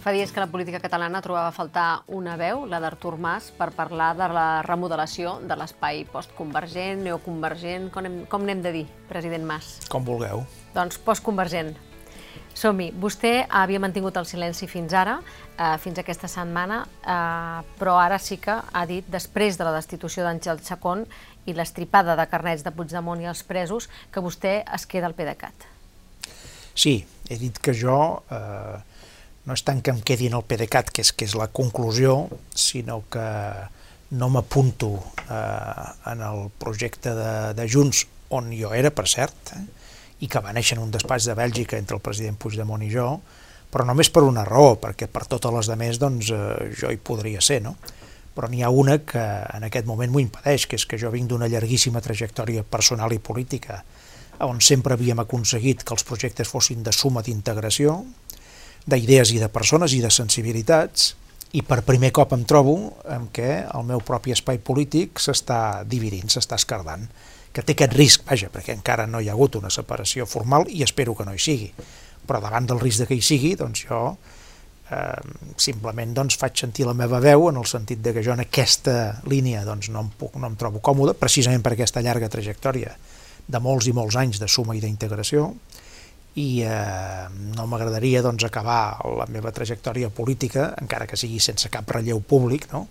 Fa dies que la política catalana trobava a faltar una veu, la d'Artur Mas, per parlar de la remodelació de l'espai postconvergent, neoconvergent, com, hem, com n'hem de dir, president Mas? Com vulgueu. Doncs postconvergent. Som-hi. Vostè havia mantingut el silenci fins ara, eh, fins aquesta setmana, eh, però ara sí que ha dit, després de la destitució d'Àngel Chacón i l'estripada de carnets de Puigdemont i els presos, que vostè es queda al PDeCAT. Sí, he dit que jo eh, no és tant que em quedi en el PDeCAT, que és, que és la conclusió, sinó que no m'apunto eh, en el projecte de, de Junts, on jo era, per cert, eh, i que va néixer en un despatx de Bèlgica entre el president Puigdemont i jo, però només per una raó, perquè per totes les demés doncs, eh, jo hi podria ser, no? Però n'hi ha una que en aquest moment m'ho impedeix, que és que jo vinc d'una llarguíssima trajectòria personal i política, on sempre havíem aconseguit que els projectes fossin de suma d'integració, d'idees i de persones i de sensibilitats, i per primer cop em trobo en què el meu propi espai polític s'està dividint, s'està escardant que té aquest risc, vaja, perquè encara no hi ha hagut una separació formal i espero que no hi sigui. Però davant del risc de que hi sigui, doncs jo eh, simplement doncs, faig sentir la meva veu en el sentit de que jo en aquesta línia doncs, no, em puc, no em trobo còmode, precisament per aquesta llarga trajectòria de molts i molts anys de suma i d'integració, i eh, no m'agradaria doncs, acabar la meva trajectòria política, encara que sigui sense cap relleu públic, no?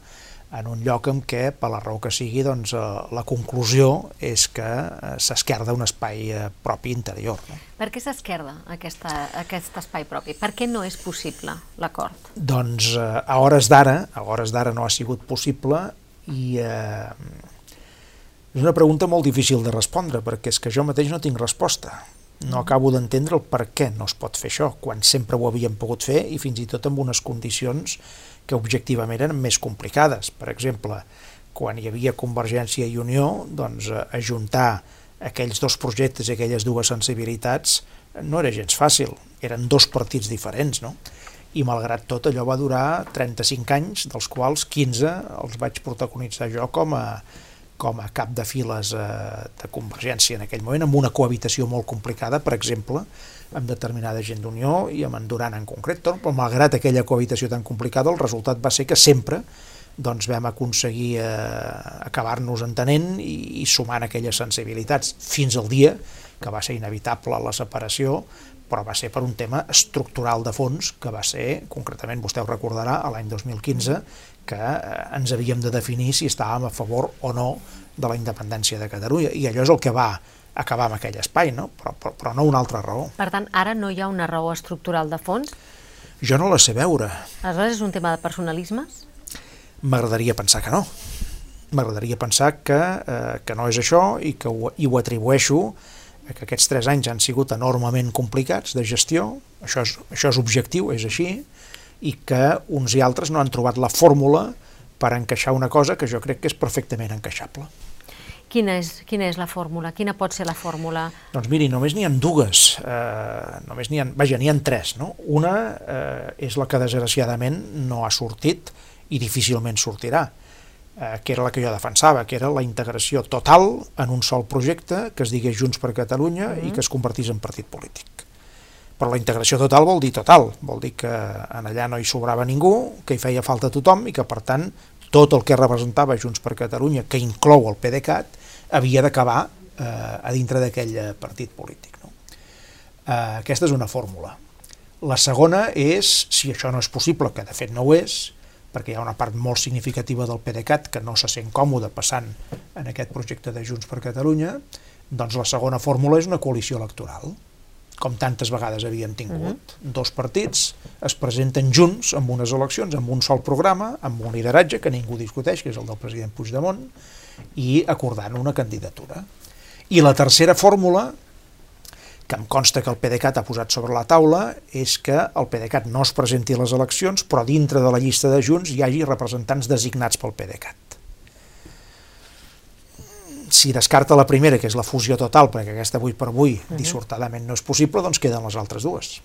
en un lloc en què, per la raó que sigui, doncs, eh, la conclusió és que eh, s'esquerda un espai eh, propi interior. No? Per què s'esquerda aquest espai propi? Per què no és possible l'acord? Doncs eh, a hores d'ara, a hores d'ara no ha sigut possible i eh, és una pregunta molt difícil de respondre perquè és que jo mateix no tinc resposta. No acabo d'entendre el per què no es pot fer això, quan sempre ho havíem pogut fer i fins i tot amb unes condicions que objectivament eren més complicades. Per exemple, quan hi havia Convergència i Unió, doncs eh, ajuntar aquells dos projectes i aquelles dues sensibilitats no era gens fàcil, eren dos partits diferents, no? I malgrat tot allò va durar 35 anys, dels quals 15 els vaig protagonitzar jo com a, com a cap de files eh, de Convergència en aquell moment, amb una cohabitació molt complicada, per exemple, amb determinada gent d'Unió i amb en Duran en concret, però malgrat aquella cohabitació tan complicada, el resultat va ser que sempre doncs vam aconseguir eh, acabar-nos entenent i, i sumant aquelles sensibilitats. Fins al dia que va ser inevitable la separació, però va ser per un tema estructural de fons que va ser, concretament vostè ho recordarà, a l'any 2015, que eh, ens havíem de definir si estàvem a favor o no de la independència de Catalunya, i allò és el que va acabar amb aquell espai, no? Però, però, però no una altra raó. Per tant, ara no hi ha una raó estructural de fons? Jo no la sé veure. Aleshores és un tema de personalismes? M'agradaria pensar que no. M'agradaria pensar que, eh, que no és això i que ho, i ho atribueixo a que aquests tres anys han sigut enormement complicats de gestió, això és, això és objectiu, és així, i que uns i altres no han trobat la fórmula per encaixar una cosa que jo crec que és perfectament encaixable. Quina és, quina és la fórmula? Quina pot ser la fórmula? Doncs miri, només n'hi ha dues, eh, només n'hi ha, vaja, n'hi ha tres. No? Una eh, és la que desgraciadament no ha sortit i difícilment sortirà, eh, que era la que jo defensava, que era la integració total en un sol projecte que es digués Junts per Catalunya mm -hmm. i que es convertís en partit polític però la integració total vol dir total, vol dir que en allà no hi sobrava ningú, que hi feia falta tothom i que per tant tot el que representava Junts per Catalunya, que inclou el PDeCAT, havia d'acabar eh, a dintre d'aquell partit polític. No? Eh, aquesta és una fórmula. La segona és, si això no és possible, que de fet no ho és, perquè hi ha una part molt significativa del PDeCAT que no se sent còmode passant en aquest projecte de Junts per Catalunya, doncs la segona fórmula és una coalició electoral com tantes vegades havíem tingut. Uh -huh. Dos partits es presenten junts en unes eleccions, amb un sol programa, amb un lideratge que ningú discuteix, que és el del president Puigdemont, i acordant una candidatura. I la tercera fórmula, que em consta que el PDeCAT ha posat sobre la taula, és que el PDeCAT no es presenti a les eleccions, però dintre de la llista de Junts hi hagi representants designats pel PDeCAT si descarta la primera, que és la fusió total, perquè aquesta avui per avui uh -huh. dissortadament no és possible, doncs queden les altres dues.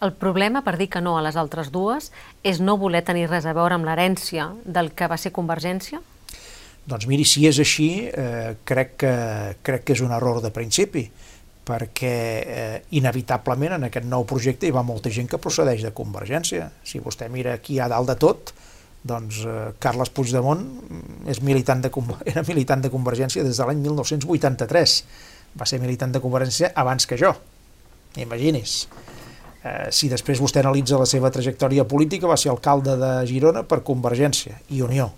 El problema, per dir que no a les altres dues, és no voler tenir res a veure amb l'herència del que va ser Convergència? Doncs miri, si és així, eh, crec, que, crec que és un error de principi, perquè eh, inevitablement en aquest nou projecte hi va molta gent que procedeix de Convergència. Si vostè mira aquí a dalt de tot, doncs eh, Carles Puigdemont és militant de, era militant de Convergència des de l'any 1983. Va ser militant de Convergència abans que jo. Imagini's. Eh, si després vostè analitza la seva trajectòria política, va ser alcalde de Girona per Convergència i Unió.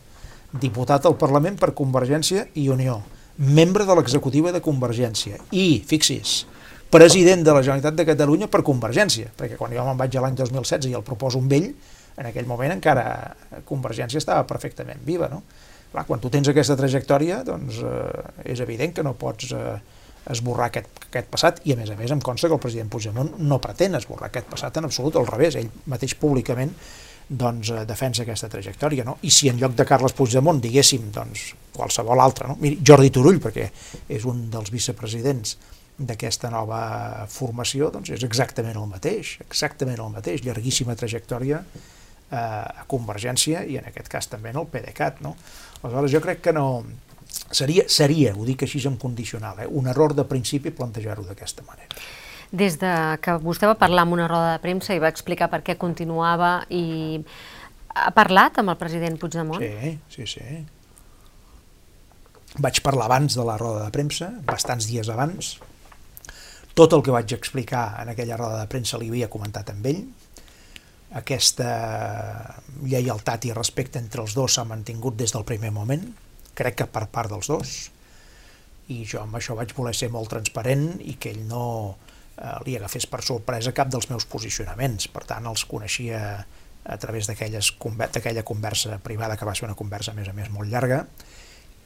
Diputat al Parlament per Convergència i Unió membre de l'executiva de Convergència i, fixis, president de la Generalitat de Catalunya per Convergència, perquè quan jo me'n vaig l'any 2016 i el proposo amb ell, en aquell moment encara Convergència estava perfectament viva, no? Clar, quan tu tens aquesta trajectòria, doncs eh, és evident que no pots eh, esborrar aquest, aquest passat, i a més a més em consta que el president Puigdemont no pretén esborrar aquest passat en absolut, al revés, ell mateix públicament doncs, eh, defensa aquesta trajectòria. No? I si en lloc de Carles Puigdemont diguéssim doncs, qualsevol altre, no? Miri, Jordi Turull, perquè és un dels vicepresidents d'aquesta nova formació, doncs és exactament el mateix, exactament el mateix, llarguíssima trajectòria eh, a Convergència i en aquest cas també en el PDeCAT. No? Aleshores jo crec que no... Seria, seria ho dic així en condicional, eh, un error de principi plantejar-ho d'aquesta manera. Des de que vostè va parlar amb una roda de premsa i va explicar per què continuava i ha parlat amb el president Puigdemont? Sí, sí, sí. Vaig parlar abans de la roda de premsa, bastants dies abans. Tot el que vaig explicar en aquella roda de premsa li havia comentat amb ell. Aquesta lleialtat i respecte entre els dos s'ha mantingut des del primer moment, crec que per part dels dos, i jo amb això vaig voler ser molt transparent i que ell no, eh, li agafés per sorpresa cap dels meus posicionaments. Per tant, els coneixia a través d'aquella conversa privada, que va ser una conversa, a més a més, molt llarga,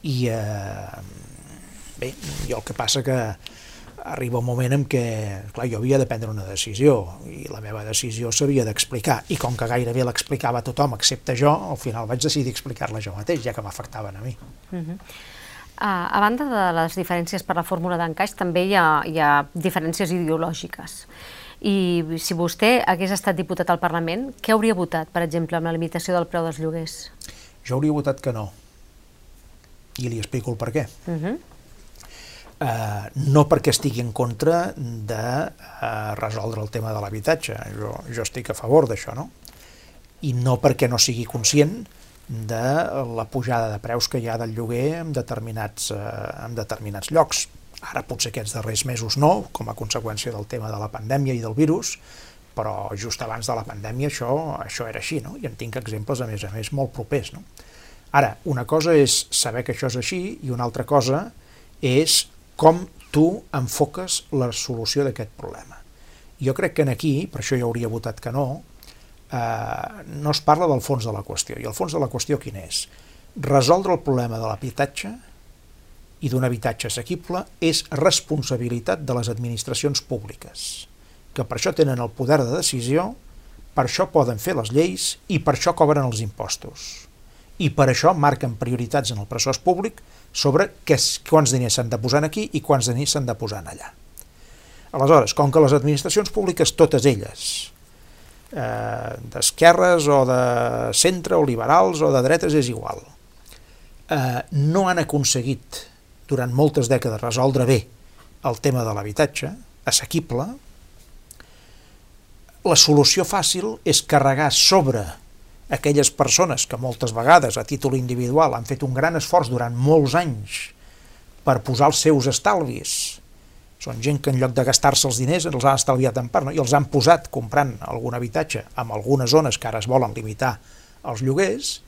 i eh, bé, jo el que passa que arriba un moment en què, clar, jo havia de prendre una decisió i la meva decisió s'havia d'explicar i com que gairebé l'explicava tothom excepte jo, al final vaig decidir explicar-la jo mateix, ja que m'afectaven a mi. Uh mhm. -huh. A banda de les diferències per la fórmula d'encaix, també hi ha, hi ha diferències ideològiques. I si vostè hagués estat diputat al Parlament, què hauria votat, per exemple, amb la limitació del preu dels lloguers? Jo hauria votat que no. I li explico el per què. Uh -huh. Uh, no perquè estigui en contra de uh, resoldre el tema de l'habitatge. Jo, jo estic a favor d'això, no? I no perquè no sigui conscient de la pujada de preus que hi ha del lloguer en determinats, eh, en determinats llocs. Ara potser aquests darrers mesos no, com a conseqüència del tema de la pandèmia i del virus, però just abans de la pandèmia això, això era així, no? i en tinc exemples, a més a més, molt propers. No? Ara, una cosa és saber que això és així i una altra cosa és com tu enfoques la solució d'aquest problema. Jo crec que en aquí, per això jo hauria votat que no, eh, no es parla del fons de la qüestió. I el fons de la qüestió quin és? Resoldre el problema de l'habitatge i d'un habitatge assequible és responsabilitat de les administracions públiques, que per això tenen el poder de decisió, per això poden fer les lleis i per això cobren els impostos. I per això marquen prioritats en el pressupost públic sobre què, quants diners s'han de posar aquí i quants diners s'han de posar allà. Aleshores, com que les administracions públiques, totes elles, eh, d'esquerres o de centre o liberals o de dretes és igual. Eh, no han aconseguit durant moltes dècades resoldre bé el tema de l'habitatge, assequible, la solució fàcil és carregar sobre aquelles persones que moltes vegades a títol individual han fet un gran esforç durant molts anys per posar els seus estalvis són gent que en lloc de gastar-se els diners els han estalviat en part no? i els han posat comprant algun habitatge en algunes zones que ara es volen limitar els lloguers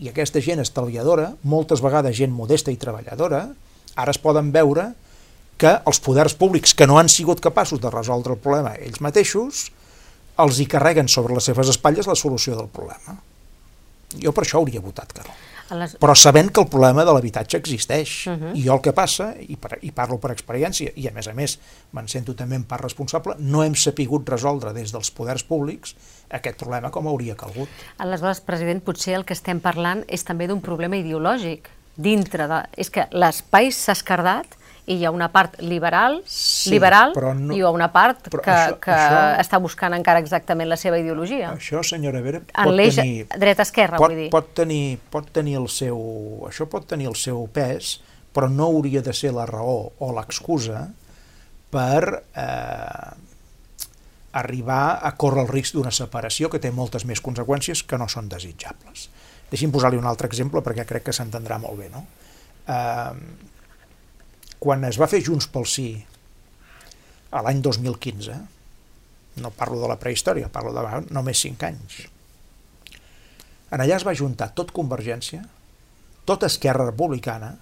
i aquesta gent estalviadora, moltes vegades gent modesta i treballadora, ara es poden veure que els poders públics que no han sigut capaços de resoldre el problema ells mateixos, els hi carreguen sobre les seves espatlles la solució del problema. Jo per això hauria votat que no les... però sabent que el problema de l'habitatge existeix. Uh -huh. I jo el que passa, i, per, i parlo per experiència, i a més a més me'n sento també en part responsable, no hem sapigut resoldre des dels poders públics aquest problema com hauria calgut. Aleshores, president, potser el que estem parlant és també d'un problema ideològic dintre de... És que l'espai s'ha escardat i hi ha una part liberal, sí, liberal no, i hi ha una part que, això, que això, està buscant encara exactament la seva ideologia. Això, senyora Vera, pot tenir... dreta-esquerra, vull dir. Pot tenir, pot tenir el seu... Això pot tenir el seu pes, però no hauria de ser la raó o l'excusa per eh, arribar a córrer el risc d'una separació que té moltes més conseqüències que no són desitjables. Deixi'm posar-li un altre exemple perquè crec que s'entendrà molt bé. No? Eh, quan es va fer Junts pel Sí a l'any 2015, no parlo de la prehistòria, parlo de només 5 anys, en allà es va juntar tot Convergència, tota Esquerra Republicana,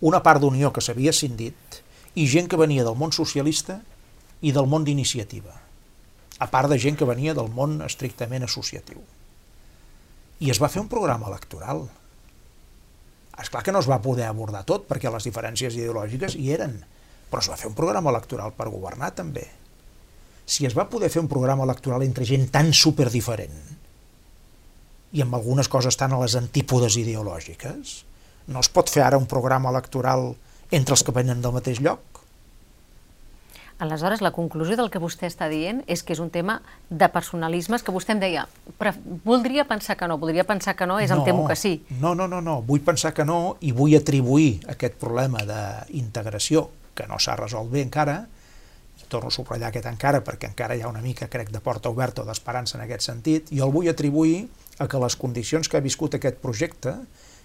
una part d'Unió que s'havia cindit i gent que venia del món socialista i del món d'iniciativa, a part de gent que venia del món estrictament associatiu. I es va fer un programa electoral és clar que no es va poder abordar tot, perquè les diferències ideològiques hi eren, però es va fer un programa electoral per governar també. Si es va poder fer un programa electoral entre gent tan superdiferent i amb algunes coses tan a les antípodes ideològiques, no es pot fer ara un programa electoral entre els que venen del mateix lloc? Aleshores, la conclusió del que vostè està dient és que és un tema de personalismes que vostè em deia, voldria pensar que no, voldria pensar que no, és no, em temo que sí. No, no, no, no, vull pensar que no i vull atribuir aquest problema d'integració que no s'ha resolt bé encara, i torno a subratllar aquest encara perquè encara hi ha una mica, crec, de porta oberta o d'esperança en aquest sentit, i el vull atribuir a que les condicions que ha viscut aquest projecte,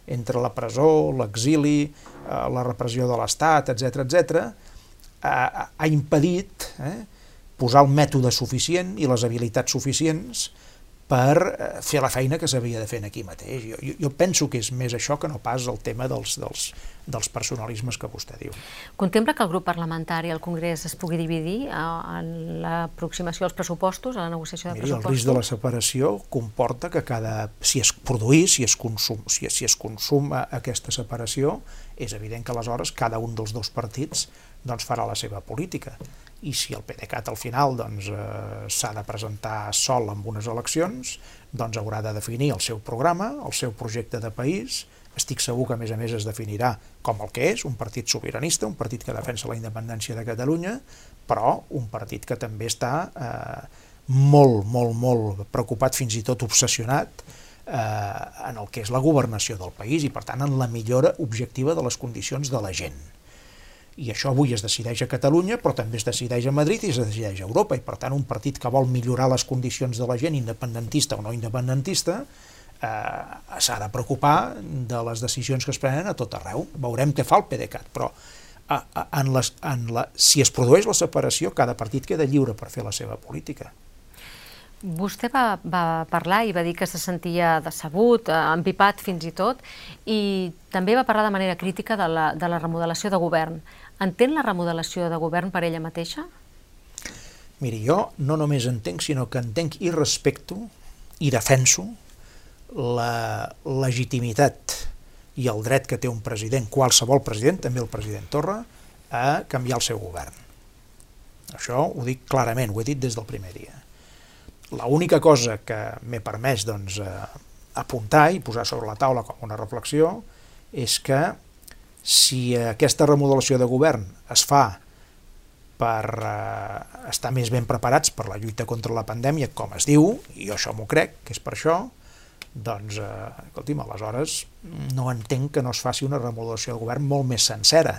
entre la presó, l'exili, eh, la repressió de l'Estat, etc etc, ha, ha impedit eh, posar el mètode suficient i les habilitats suficients per eh, fer la feina que s'havia de fer aquí mateix. Jo, jo, penso que és més això que no pas el tema dels, dels, dels personalismes que vostè diu. Contempla que el grup parlamentari al Congrés es pugui dividir eh, en l'aproximació als pressupostos, a la negociació de Miri, pressupostos? El risc de la separació comporta que cada, si es produís, si es, consum, si, si es consuma aquesta separació, és evident que aleshores cada un dels dos partits doncs farà la seva política. I si el PDeCAT al final doncs, eh, s'ha de presentar sol en unes eleccions, doncs haurà de definir el seu programa, el seu projecte de país, estic segur que a més a més es definirà com el que és, un partit sobiranista, un partit que defensa la independència de Catalunya, però un partit que també està eh, molt, molt, molt preocupat, fins i tot obsessionat, eh, en el que és la governació del país i, per tant, en la millora objectiva de les condicions de la gent i això avui es decideix a Catalunya, però també es decideix a Madrid i es decideix a Europa, i per tant un partit que vol millorar les condicions de la gent, independentista o no independentista, eh, s'ha de preocupar de les decisions que es prenen a tot arreu. Veurem què fa el PDeCAT, però eh, en les, en la, si es produeix la separació, cada partit queda lliure per fer la seva política. Vostè va, va parlar i va dir que se sentia decebut, eh, empipat fins i tot, i també va parlar de manera crítica de la, de la remodelació de govern. Entén la remodelació de govern per ella mateixa? Miri, jo no només entenc, sinó que entenc i respecto i defenso la legitimitat i el dret que té un president, qualsevol president, també el president Torra, a canviar el seu govern. Això ho dic clarament, ho he dit des del primer dia. L'única cosa que m'he permès doncs, eh, apuntar i posar sobre la taula com una reflexió és que si aquesta remodelació de govern es fa per eh, estar més ben preparats per la lluita contra la pandèmia, com es diu, i jo això m'ho crec, que és per això, doncs, eh, escolti'm, aleshores no entenc que no es faci una remodelació de govern molt més sencera,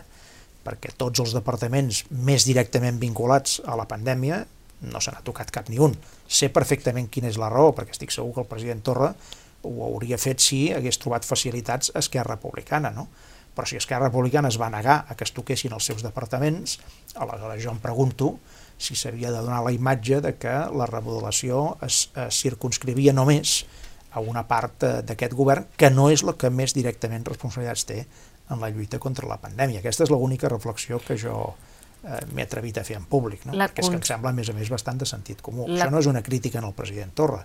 perquè tots els departaments més directament vinculats a la pandèmia no se n'ha tocat cap ni un. Sé perfectament quina és la raó, perquè estic segur que el president Torra ho hauria fet si hagués trobat facilitats Esquerra Republicana, no? Però si Esquerra Republicana es va negar a que es toquessin els seus departaments, aleshores jo em pregunto si s'havia de donar la imatge de que la remodelació es, es circunscrivia només a una part eh, d'aquest govern que no és la que més directament responsabilitats té en la lluita contra la pandèmia. Aquesta és l'única reflexió que jo eh, m'he atrevit a fer en públic, no? perquè és que em sembla, a més a més, bastant de sentit comú. La... Això no és una crítica en el president Torra,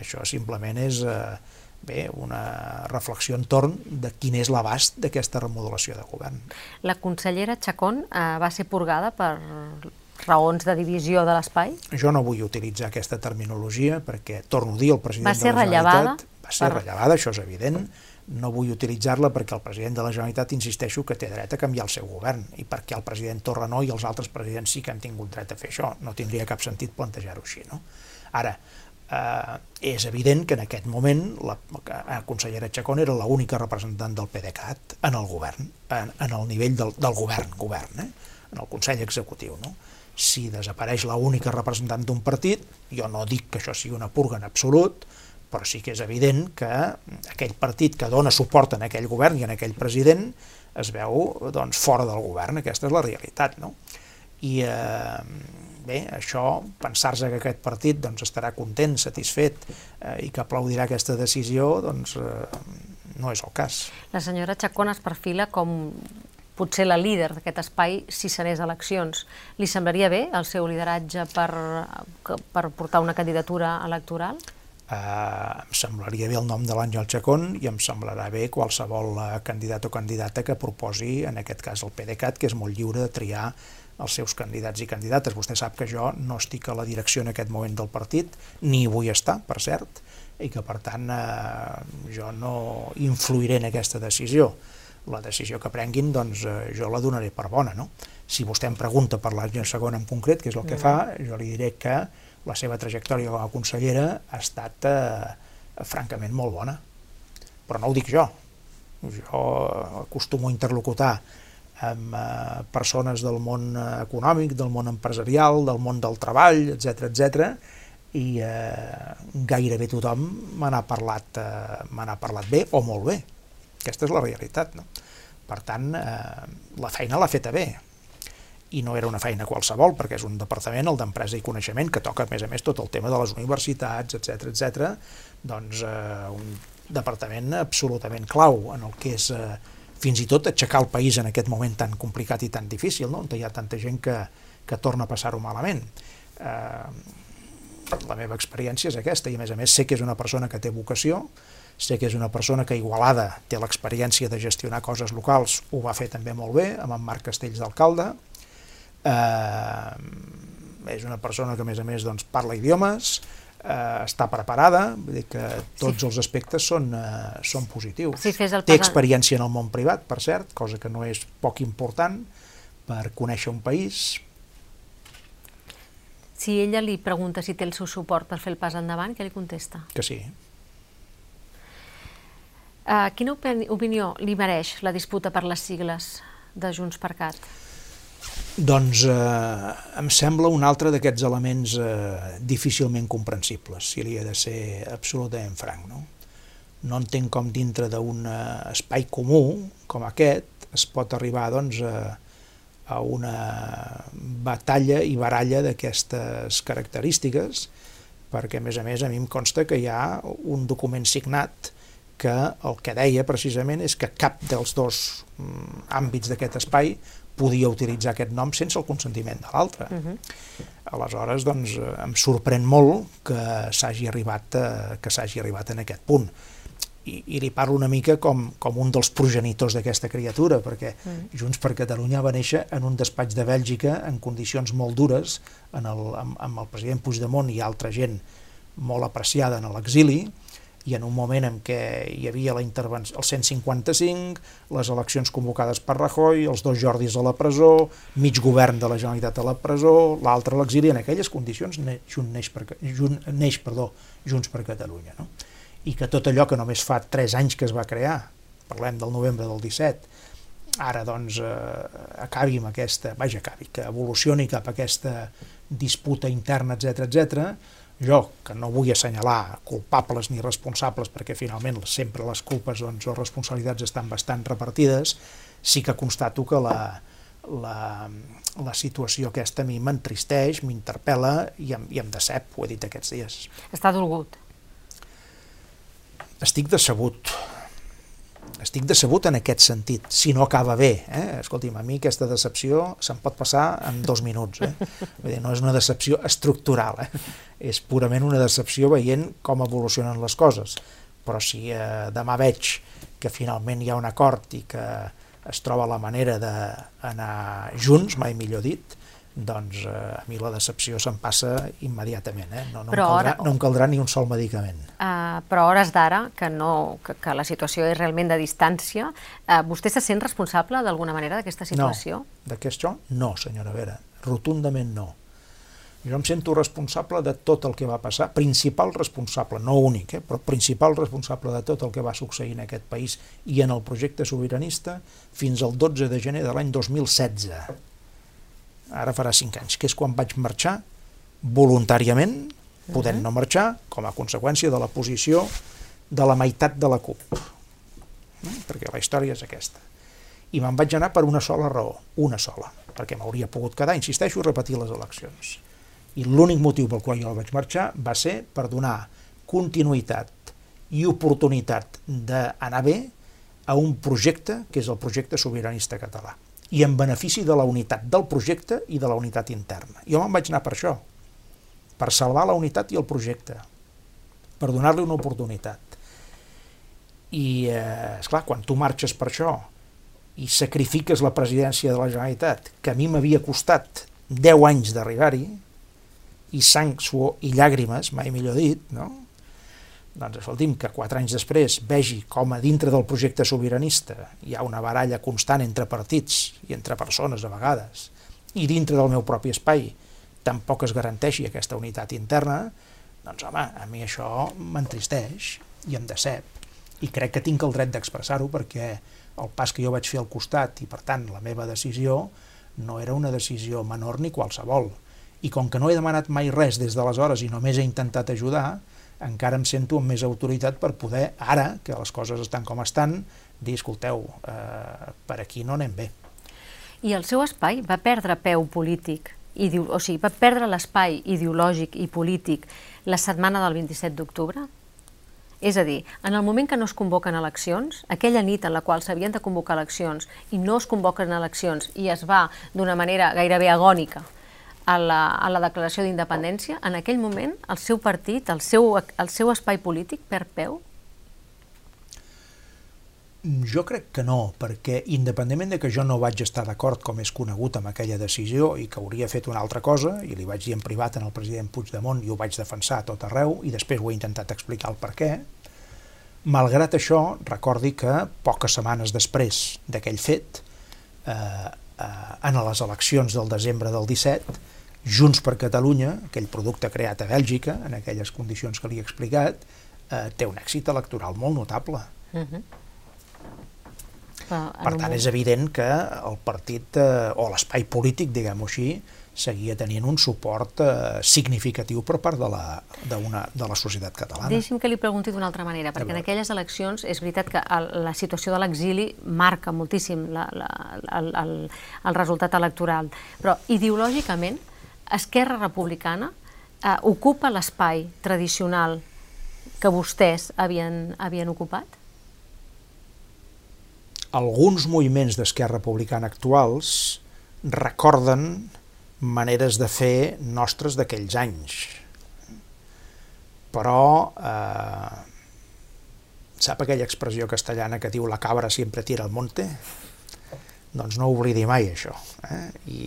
això simplement és... Eh, bé, una reflexió entorn de quin és l'abast d'aquesta remodelació de govern. La consellera Chacón eh, va ser purgada per raons de divisió de l'espai? Jo no vull utilitzar aquesta terminologia perquè, torno a dir, el president va ser de la Generalitat... Va ser per... rellevada, això és evident, no vull utilitzar-la perquè el president de la Generalitat insisteixo que té dret a canviar el seu govern i perquè el president Torra no i els altres presidents sí que han tingut dret a fer això. No tindria cap sentit plantejar-ho així. No? Ara, eh, és evident que en aquest moment la, la consellera Chacón era l'única representant del PDeCAT en el govern, en, en el nivell del, del govern, govern, eh? en el Consell Executiu. No? Si desapareix la única representant d'un partit, jo no dic que això sigui una purga en absolut, però sí que és evident que aquell partit que dona suport en aquell govern i en aquell president es veu doncs, fora del govern, aquesta és la realitat. No? I eh, bé, això, pensar-se que aquest partit doncs, estarà content, satisfet eh, i que aplaudirà aquesta decisió, doncs eh, no és el cas. La senyora Chacón es perfila com potser la líder d'aquest espai si s'anés eleccions. Li semblaria bé el seu lideratge per, per portar una candidatura electoral? eh, em semblaria bé el nom de l'Àngel Chacón i em semblarà bé qualsevol eh, candidat o candidata que proposi, en aquest cas el PDeCAT, que és molt lliure de triar els seus candidats i candidates. Vostè sap que jo no estic a la direcció en aquest moment del partit, ni vull estar, per cert, i que per tant eh, jo no influiré en aquesta decisió. La decisió que prenguin, doncs eh, jo la donaré per bona, no? Si vostè em pregunta per l'Àngel Segon en concret, que és el que mm. fa, jo li diré que la seva trajectòria com a consellera ha estat eh, francament molt bona. Però no ho dic jo. Jo acostumo a interlocutar amb eh, persones del món econòmic, del món empresarial, del món del treball, etc etc i eh, gairebé tothom me n'ha parlat, eh, parlat bé o molt bé. Aquesta és la realitat. No? Per tant, eh, la feina l'ha feta bé i no era una feina qualsevol, perquè és un departament, el d'empresa i coneixement, que toca, a més a més, tot el tema de les universitats, etc etc. doncs eh, un departament absolutament clau en el que és eh, fins i tot aixecar el país en aquest moment tan complicat i tan difícil, no? on hi ha tanta gent que, que torna a passar-ho malament. Eh, la meva experiència és aquesta, i a més a més sé que és una persona que té vocació, sé que és una persona que Igualada té l'experiència de gestionar coses locals, ho va fer també molt bé, amb en Marc Castells d'alcalde, eh, és una persona que a més a més doncs, parla idiomes, eh, està preparada, vull dir que tots sí. els aspectes són, eh, són positius. Sí, Té experiència en el món privat, per cert, cosa que no és poc important per conèixer un país. Si ella li pregunta si té el seu suport per fer el pas endavant, què li contesta? Que sí. Uh, quina opinió li mereix la disputa per les sigles de Junts per Cat? Doncs eh, em sembla un altre d'aquests elements eh, difícilment comprensibles, si li he de ser absolutament franc. No, no entenc com dintre d'un eh, espai comú com aquest es pot arribar doncs, a, a una batalla i baralla d'aquestes característiques, perquè a més a més a mi em consta que hi ha un document signat que el que deia precisament és que cap dels dos mm, àmbits d'aquest espai podia utilitzar aquest nom sense el consentiment de l'altre. Uh -huh. Aleshores, doncs, em sorprèn molt que s'hagi arribat, a, que s'hagi arribat en aquest punt. I, i li parlo una mica com, com un dels progenitors d'aquesta criatura, perquè uh -huh. Junts per Catalunya va néixer en un despatx de Bèlgica en condicions molt dures, en el, amb, amb el president Puigdemont i altra gent molt apreciada en l'exili, i en un moment en què hi havia la intervenció, el 155, les eleccions convocades per Rajoy, els dos Jordis a la presó, mig govern de la Generalitat a la presó, l'altre a l'exili, en aquelles condicions Junt neix, per, Junt, neix perdó, Junts per Catalunya. No? I que tot allò que només fa 3 anys que es va crear, parlem del novembre del 17, ara doncs eh, acabi amb aquesta, vaja, acabi, que evolucioni cap a aquesta disputa interna, etc etc jo, que no vull assenyalar culpables ni responsables, perquè finalment sempre les culpes doncs, o responsabilitats estan bastant repartides, sí que constato que la, la, la situació aquesta a mi m'entristeix, m'interpel·la i, em, i em decep, ho he dit aquests dies. Està dolgut? Estic decebut, estic decebut en aquest sentit, si no acaba bé. Eh? Escolti'm, a mi aquesta decepció se'n pot passar en dos minuts. Eh? Vull dir, no és una decepció estructural, eh? És purament una decepció veient com evolucionen les coses. Però si eh, demà veig que finalment hi ha un acord i que es troba la manera d'anar junts, mai millor dit, doncs eh, a mi la decepció se'm passa immediatament, eh? no, no, em caldrà, ara, no em caldrà ni un sol medicament. Uh, però a hores d'ara, que, no, que, que la situació és realment de distància, uh, vostè se sent responsable d'alguna manera d'aquesta situació? No, d'aquest no, senyora Vera, rotundament no. Jo em sento responsable de tot el que va passar, principal responsable, no únic, eh, però principal responsable de tot el que va succeir en aquest país i en el projecte sobiranista fins al 12 de gener de l'any 2016 ara farà 5 anys, que és quan vaig marxar voluntàriament, podent no marxar, com a conseqüència de la posició de la meitat de la CUP. Perquè la història és aquesta. I me'n vaig anar per una sola raó, una sola, perquè m'hauria pogut quedar, insisteixo, repetir les eleccions. I l'únic motiu pel qual jo vaig marxar va ser per donar continuïtat i oportunitat d'anar bé a un projecte que és el projecte sobiranista català i en benefici de la unitat del projecte i de la unitat interna. Jo me'n vaig anar per això, per salvar la unitat i el projecte, per donar-li una oportunitat. I, eh, esclar, quan tu marxes per això i sacrifiques la presidència de la Generalitat, que a mi m'havia costat 10 anys d'arribar-hi, i sang, suor i llàgrimes, mai millor dit, no? Doncs escolti'm, que quatre anys després vegi com a dintre del projecte sobiranista hi ha una baralla constant entre partits i entre persones a vegades, i dintre del meu propi espai tampoc es garanteixi aquesta unitat interna, doncs home, a mi això m'entristeix i em decep. I crec que tinc el dret d'expressar-ho perquè el pas que jo vaig fer al costat i per tant la meva decisió no era una decisió menor ni qualsevol. I com que no he demanat mai res des d'aleshores i només he intentat ajudar, encara em sento amb més autoritat per poder, ara que les coses estan com estan, dir, escolteu, eh, per aquí no anem bé. I el seu espai va perdre peu polític, o sigui, va perdre l'espai ideològic i polític la setmana del 27 d'octubre? És a dir, en el moment que no es convoquen eleccions, aquella nit en la qual s'havien de convocar eleccions i no es convoquen eleccions i es va d'una manera gairebé agònica a la, a la declaració d'independència, en aquell moment el seu partit, el seu, el seu espai polític perd peu? Jo crec que no, perquè independentment de que jo no vaig estar d'acord com és conegut amb aquella decisió i que hauria fet una altra cosa, i li vaig dir en privat al president Puigdemont i ho vaig defensar a tot arreu, i després ho he intentat explicar el per què, malgrat això, recordi que poques setmanes després d'aquell fet, eh, eh, en les eleccions del desembre del 17, Junts per Catalunya, aquell producte creat a Bèlgica, en aquelles condicions que li he explicat, eh, té un èxit electoral molt notable. Uh. -huh. per tant, és evident que el partit, eh, o l'espai polític, diguem-ho així, seguia tenint un suport eh, significatiu per part de la, de, una, de la societat catalana. Deixi'm que li pregunti d'una altra manera, perquè en aquelles eleccions és veritat que el, la situació de l'exili marca moltíssim la, la, el, el, el resultat electoral, però ideològicament Esquerra Republicana eh, ocupa l'espai tradicional que vostès havien, havien ocupat? Alguns moviments d'Esquerra Republicana actuals recorden maneres de fer nostres d'aquells anys. Però eh, sap aquella expressió castellana que diu la cabra sempre tira al monte? Doncs no oblidi mai això. Eh? I,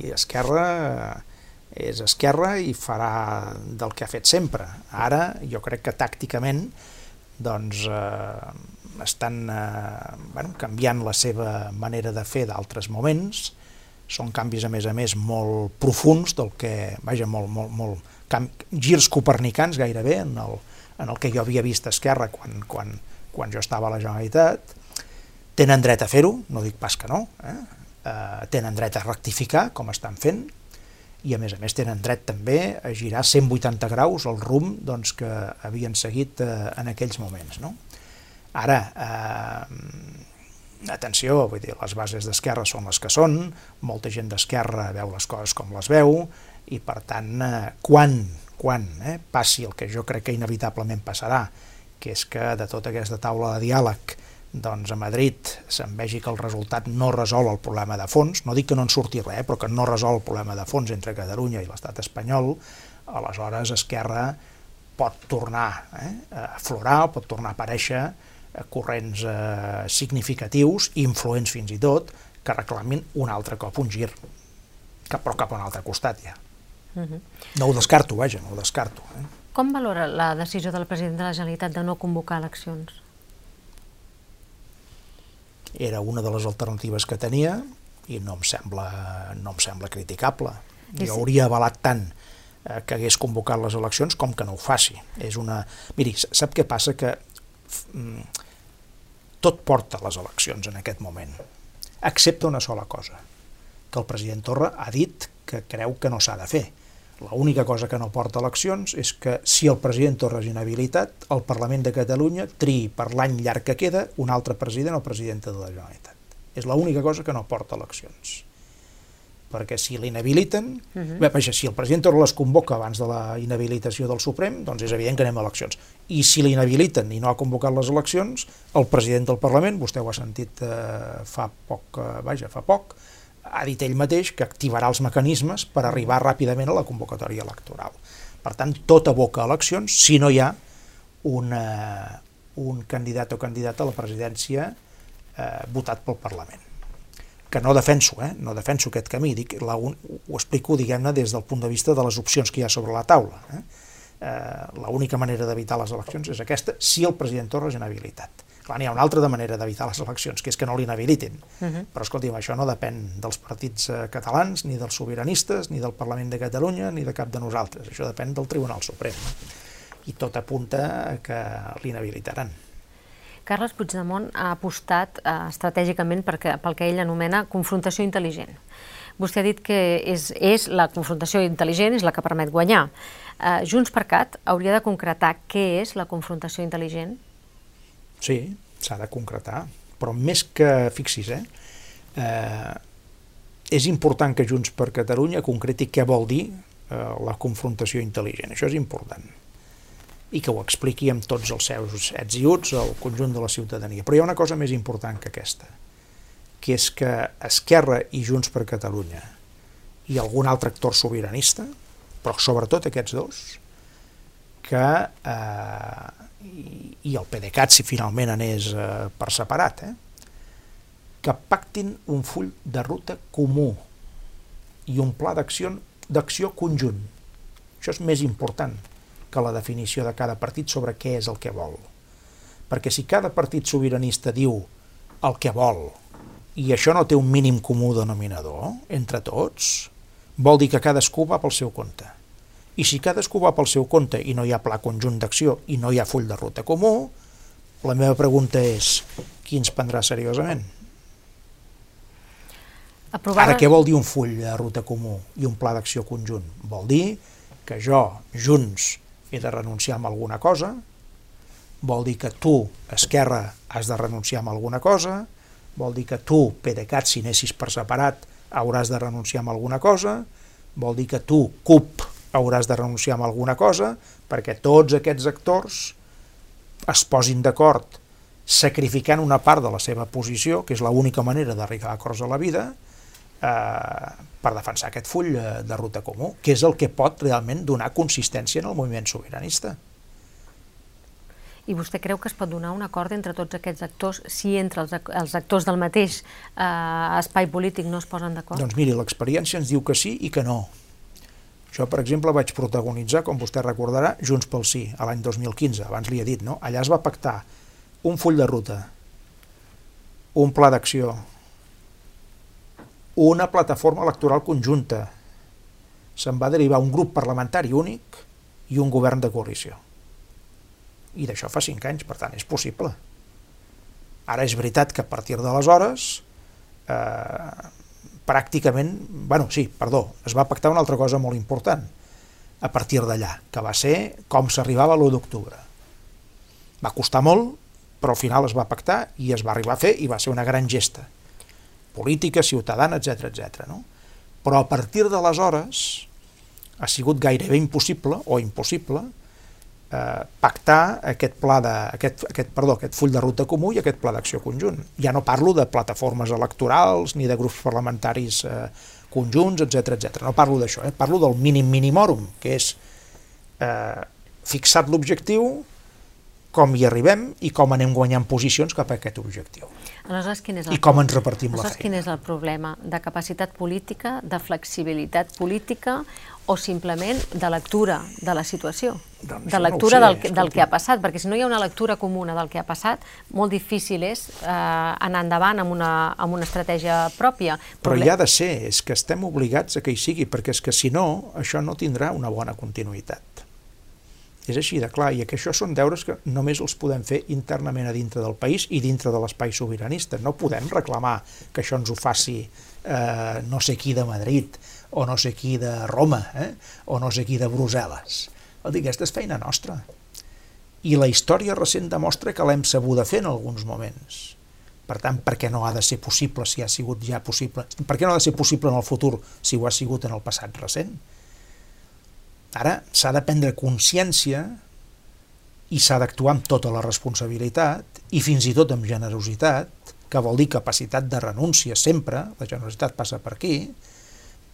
I Esquerra és Esquerra i farà del que ha fet sempre. Ara jo crec que tàcticament doncs, eh, estan eh, bueno, canviant la seva manera de fer d'altres moments, són canvis a més a més molt profuns del que, vaja, molt, molt, molt cam, girs copernicans gairebé en el, en el que jo havia vist Esquerra quan, quan, quan jo estava a la Generalitat, Tenen dret a fer-ho, no dic pas que no, eh? Eh, tenen dret a rectificar, com estan fent, i a més a més tenen dret també a girar 180 graus el rumb doncs, que havien seguit eh, en aquells moments. No? Ara, eh, atenció, vull dir, les bases d'esquerra són les que són, molta gent d'esquerra veu les coses com les veu, i per tant, eh, quan, quan eh, passi el que jo crec que inevitablement passarà, que és que de tota aquesta taula de diàleg doncs a Madrid se'n vegi que el resultat no resol el problema de fons, no dic que no en surti res, però que no resol el problema de fons entre Catalunya i l'estat espanyol, aleshores Esquerra pot tornar eh, a aflorar, pot tornar a aparèixer eh, corrents eh, significatius, influents fins i tot, que reclamin un altre cop un gir, cap, però cap a un altre costat ja. Uh -huh. No ho descarto, vaja, no ho descarto. Eh? Com valora la decisió del president de la Generalitat de no convocar eleccions? Era una de les alternatives que tenia i no em sembla, no em sembla criticable. Jo sí. hauria avalat tant eh, que hagués convocat les eleccions com que no ho faci. És una... Miri, sap què passa? Que mm, tot porta les eleccions en aquest moment, excepte una sola cosa, que el president Torra ha dit que creu que no s'ha de fer. L'única cosa que no porta eleccions és que si el president Torra és inhabilitat, el Parlament de Catalunya triï per l'any llarg que queda un altre president o presidenta de la Generalitat. És l'única cosa que no porta eleccions perquè si l'inhabiliten, uh -huh. bé, si el president Torra les convoca abans de la inhabilitació del Suprem, doncs és evident que anem a eleccions. I si l'inhabiliten i no ha convocat les eleccions, el president del Parlament, vostè ho ha sentit eh, fa poc, eh, vaja, fa poc, ha dit ell mateix que activarà els mecanismes per arribar ràpidament a la convocatòria electoral. Per tant, tot aboca eleccions si no hi ha una, un candidat o candidata a la presidència eh, votat pel Parlament que no defenso, eh? no defenso aquest camí, dic, la, ho explico, diguem-ne, des del punt de vista de les opcions que hi ha sobre la taula. Eh? Eh, L'única manera d'evitar les eleccions és aquesta, si el president Torra és inhabilitat. Clar, n'hi ha una altra manera d'evitar les eleccions, que és que no l'inhabilitin. Uh -huh. Però, escolti'm, això no depèn dels partits eh, catalans, ni dels sobiranistes, ni del Parlament de Catalunya, ni de cap de nosaltres. Això depèn del Tribunal Suprem. I tot apunta que l'inhabilitaran. Carles Puigdemont ha apostat eh, estratègicament perquè, pel que ell anomena confrontació intel·ligent. Vostè ha dit que és, és la confrontació intel·ligent és la que permet guanyar. Eh, Junts per Cat hauria de concretar què és la confrontació intel·ligent? Sí, s'ha de concretar, però més que, fixis, eh, eh, és important que Junts per Catalunya concreti què vol dir eh, la confrontació intel·ligent. Això és important i que ho expliqui amb tots els seus ets i uts al conjunt de la ciutadania. Però hi ha una cosa més important que aquesta, que és que Esquerra i Junts per Catalunya i algun altre actor sobiranista, però sobretot aquests dos, que, eh, i, i el PDeCAT si finalment anés eh, per separat, eh, que pactin un full de ruta comú i un pla d'acció conjunt. Això és més important que la definició de cada partit sobre què és el que vol. Perquè si cada partit sobiranista diu el que vol i això no té un mínim comú denominador entre tots, vol dir que cadascú va pel seu compte. I si cadascú va pel seu compte i no hi ha pla conjunt d'acció i no hi ha full de ruta comú, la meva pregunta és qui ens prendrà seriosament? Aprovada... Ara, què vol dir un full de ruta comú i un pla d'acció conjunt? Vol dir que jo, Junts, he de renunciar a alguna cosa, vol dir que tu, Esquerra, has de renunciar a alguna cosa, vol dir que tu, PDeCAT, si anessis per separat, hauràs de renunciar a alguna cosa, vol dir que tu, CUP, hauràs de renunciar a alguna cosa, perquè tots aquests actors es posin d'acord sacrificant una part de la seva posició, que és l'única manera d'arribar a acords a la vida, eh, per defensar aquest full de ruta comú, que és el que pot realment donar consistència en el moviment sobiranista. I vostè creu que es pot donar un acord entre tots aquests actors si entre els, els actors del mateix eh, espai polític no es posen d'acord? Doncs miri, l'experiència ens diu que sí i que no. Jo, per exemple, vaig protagonitzar, com vostè recordarà, Junts pel Sí, a l'any 2015, abans li he dit, no? Allà es va pactar un full de ruta, un pla d'acció, una plataforma electoral conjunta. Se'n va derivar un grup parlamentari únic i un govern de coalició. I d'això fa cinc anys, per tant, és possible. Ara és veritat que a partir d'aleshores eh, pràcticament, bueno, sí, perdó, es va pactar una altra cosa molt important a partir d'allà, que va ser com s'arribava l'1 d'octubre. Va costar molt, però al final es va pactar i es va arribar a fer i va ser una gran gesta política, ciutadana, etc etc. No? Però a partir d'aleshores ha sigut gairebé impossible, o impossible, eh, pactar aquest pla de, aquest, aquest, perdó, aquest full de ruta comú i aquest pla d'acció conjunt. Ja no parlo de plataformes electorals ni de grups parlamentaris eh, conjunts, etc etc. No parlo d'això, eh? parlo del mínim minimorum, que és eh, fixat l'objectiu, com hi arribem i com anem guanyant posicions cap a aquest objectiu. Aleshores, quin és el I com ens repartim la feina. quin és el problema? De capacitat política, de flexibilitat política o simplement de lectura de la situació? Doncs de lectura no sé, del, del que ha passat, perquè si no hi ha una lectura comuna del que ha passat, molt difícil és eh, anar endavant amb una, amb una estratègia pròpia. Però hi ha de ser, és que estem obligats a que hi sigui, perquè és que si no, això no tindrà una bona continuïtat És així de clar, i que això són deures que només els podem fer internament a dintre del país i dintre de l'espai sobiranista. No podem reclamar que això ens ho faci eh, no sé qui de Madrid o no sé qui de Roma eh, o no sé qui de Brussel·les. dir, aquesta és feina nostra. I la història recent demostra que l'hem sabut fer en alguns moments. Per tant, per què no ha de ser possible si ha sigut ja possible? Per què no ha de ser possible en el futur si ho ha sigut en el passat recent? Ara s'ha de prendre consciència i s'ha d'actuar amb tota la responsabilitat i fins i tot amb generositat, que vol dir capacitat de renúncia sempre, la generositat passa per aquí,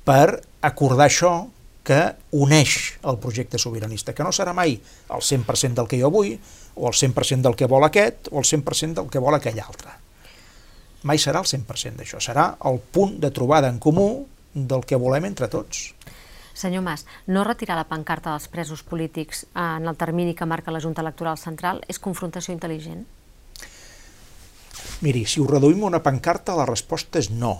per acordar això que uneix el projecte sobiranista, que no serà mai el 100% del que jo vull, o el 100% del que vol aquest, o el 100% del que vol aquell altre. Mai serà el 100% d'això, serà el punt de trobada en comú del que volem entre tots. Senyor Mas, no retirar la pancarta dels presos polítics en el termini que marca la Junta Electoral Central és confrontació intel·ligent? Miri, si ho reduïm a una pancarta, la resposta és no.